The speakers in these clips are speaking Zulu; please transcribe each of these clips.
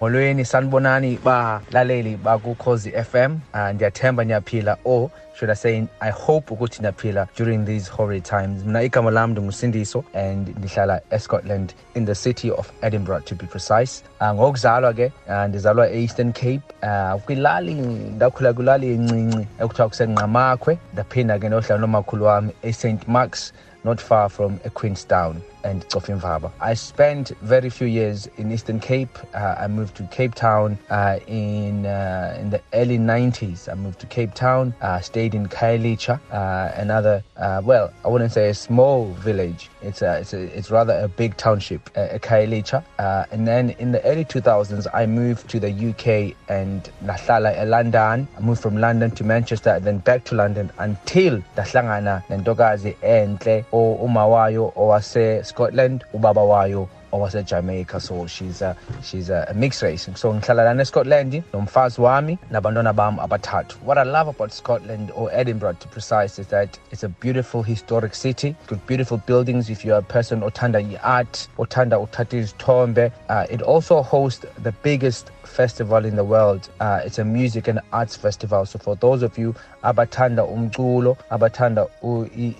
molweni sanibonani balaleli bakukhozi FM uh, ndiyathemba niyaphila or should I say I hope ukuthi niyaphila during these horrid times. Mina igama lami ndingusindiso and ndihlala eScotland in the city of Edinburgh to be precise. Uh, ngokuzalwa ke uh, ndizalwa e-Eastern Cape uh, kwilali ndakhula kwilali encinci ekuthiwa kusenqamakhwe ndaphinda ke nohlala nomakhulu wami e-St Marks not far from Queenstown. And Tsofimvaba. I spent very few years in Eastern Cape. Uh, I moved to Cape Town uh, in uh, in the early 90s. I moved to Cape Town, uh, stayed in Kailicha, uh, another uh, well, I wouldn't say a small village. It's a, it's, a, it's rather a big township, uh, Kailicha. and then in the early 2000s, I moved to the UK and Nahlala, London. I moved from London to Manchester, then back to London until dahlangana nentokazi enhle o umawayo owase Scotland ubaba wayo. Owasejamaica so she's a, she's a, mixed race. So ngihlala lana escotland nomfazi wami nabantwana bam abathathu. What i love about scotland or edinburgh to precise is that it's a beautiful historic city with beautiful buildings. If you're a person othanda i-art othanda uthatha izithombe uh, it also hosts the biggest festival in the world. Uh, it's a music and arts festival. So for those of you abathanda umculo abathanda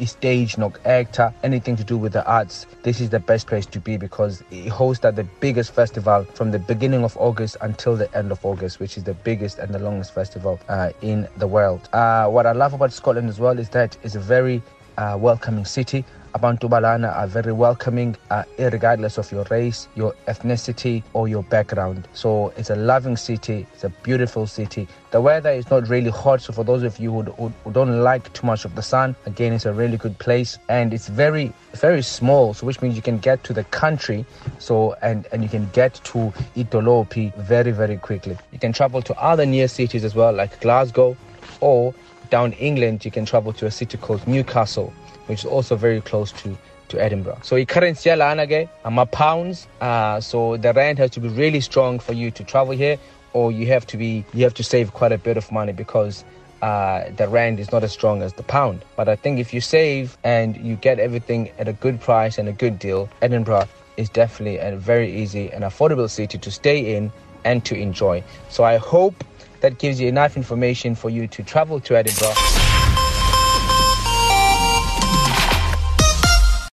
i-stage nok-actor anything to do with the arts this is the best place to be because it hosts the biggest festival from the beginning of august until the end of august which is the biggest and the longest festival uh, in the world. Uh, what i love about scotland as well is that it's a very uh, welcoming city. Abantu balana are very welcoming uh, regardless of your race your ethnicity or your background. So it's a loving city it's a beautiful city. The weather is not really hot so for those of you who, who, don't like too much of the sun again it's a really good place and it's very very small so which means you can get to the country so and and you can get to idolopi very very quickly. You can travel to other near cities as well like glasgow or down england you can travel to a city called newcastle which is also very close to to Edinburgh. So i-currency yalana ke ama-pounds uh, so the rand has to be really strong for you to travel here or you have to be you have to save quite a bit of money because uh, the rand is not as strong as the pound. But I think if you save and you get everything at a good price and a good deal, Edinburgh is definitely a very easy and affordable city to stay in and to enjoy. So I hope that gives you enough information for you to travel to Edinburgh.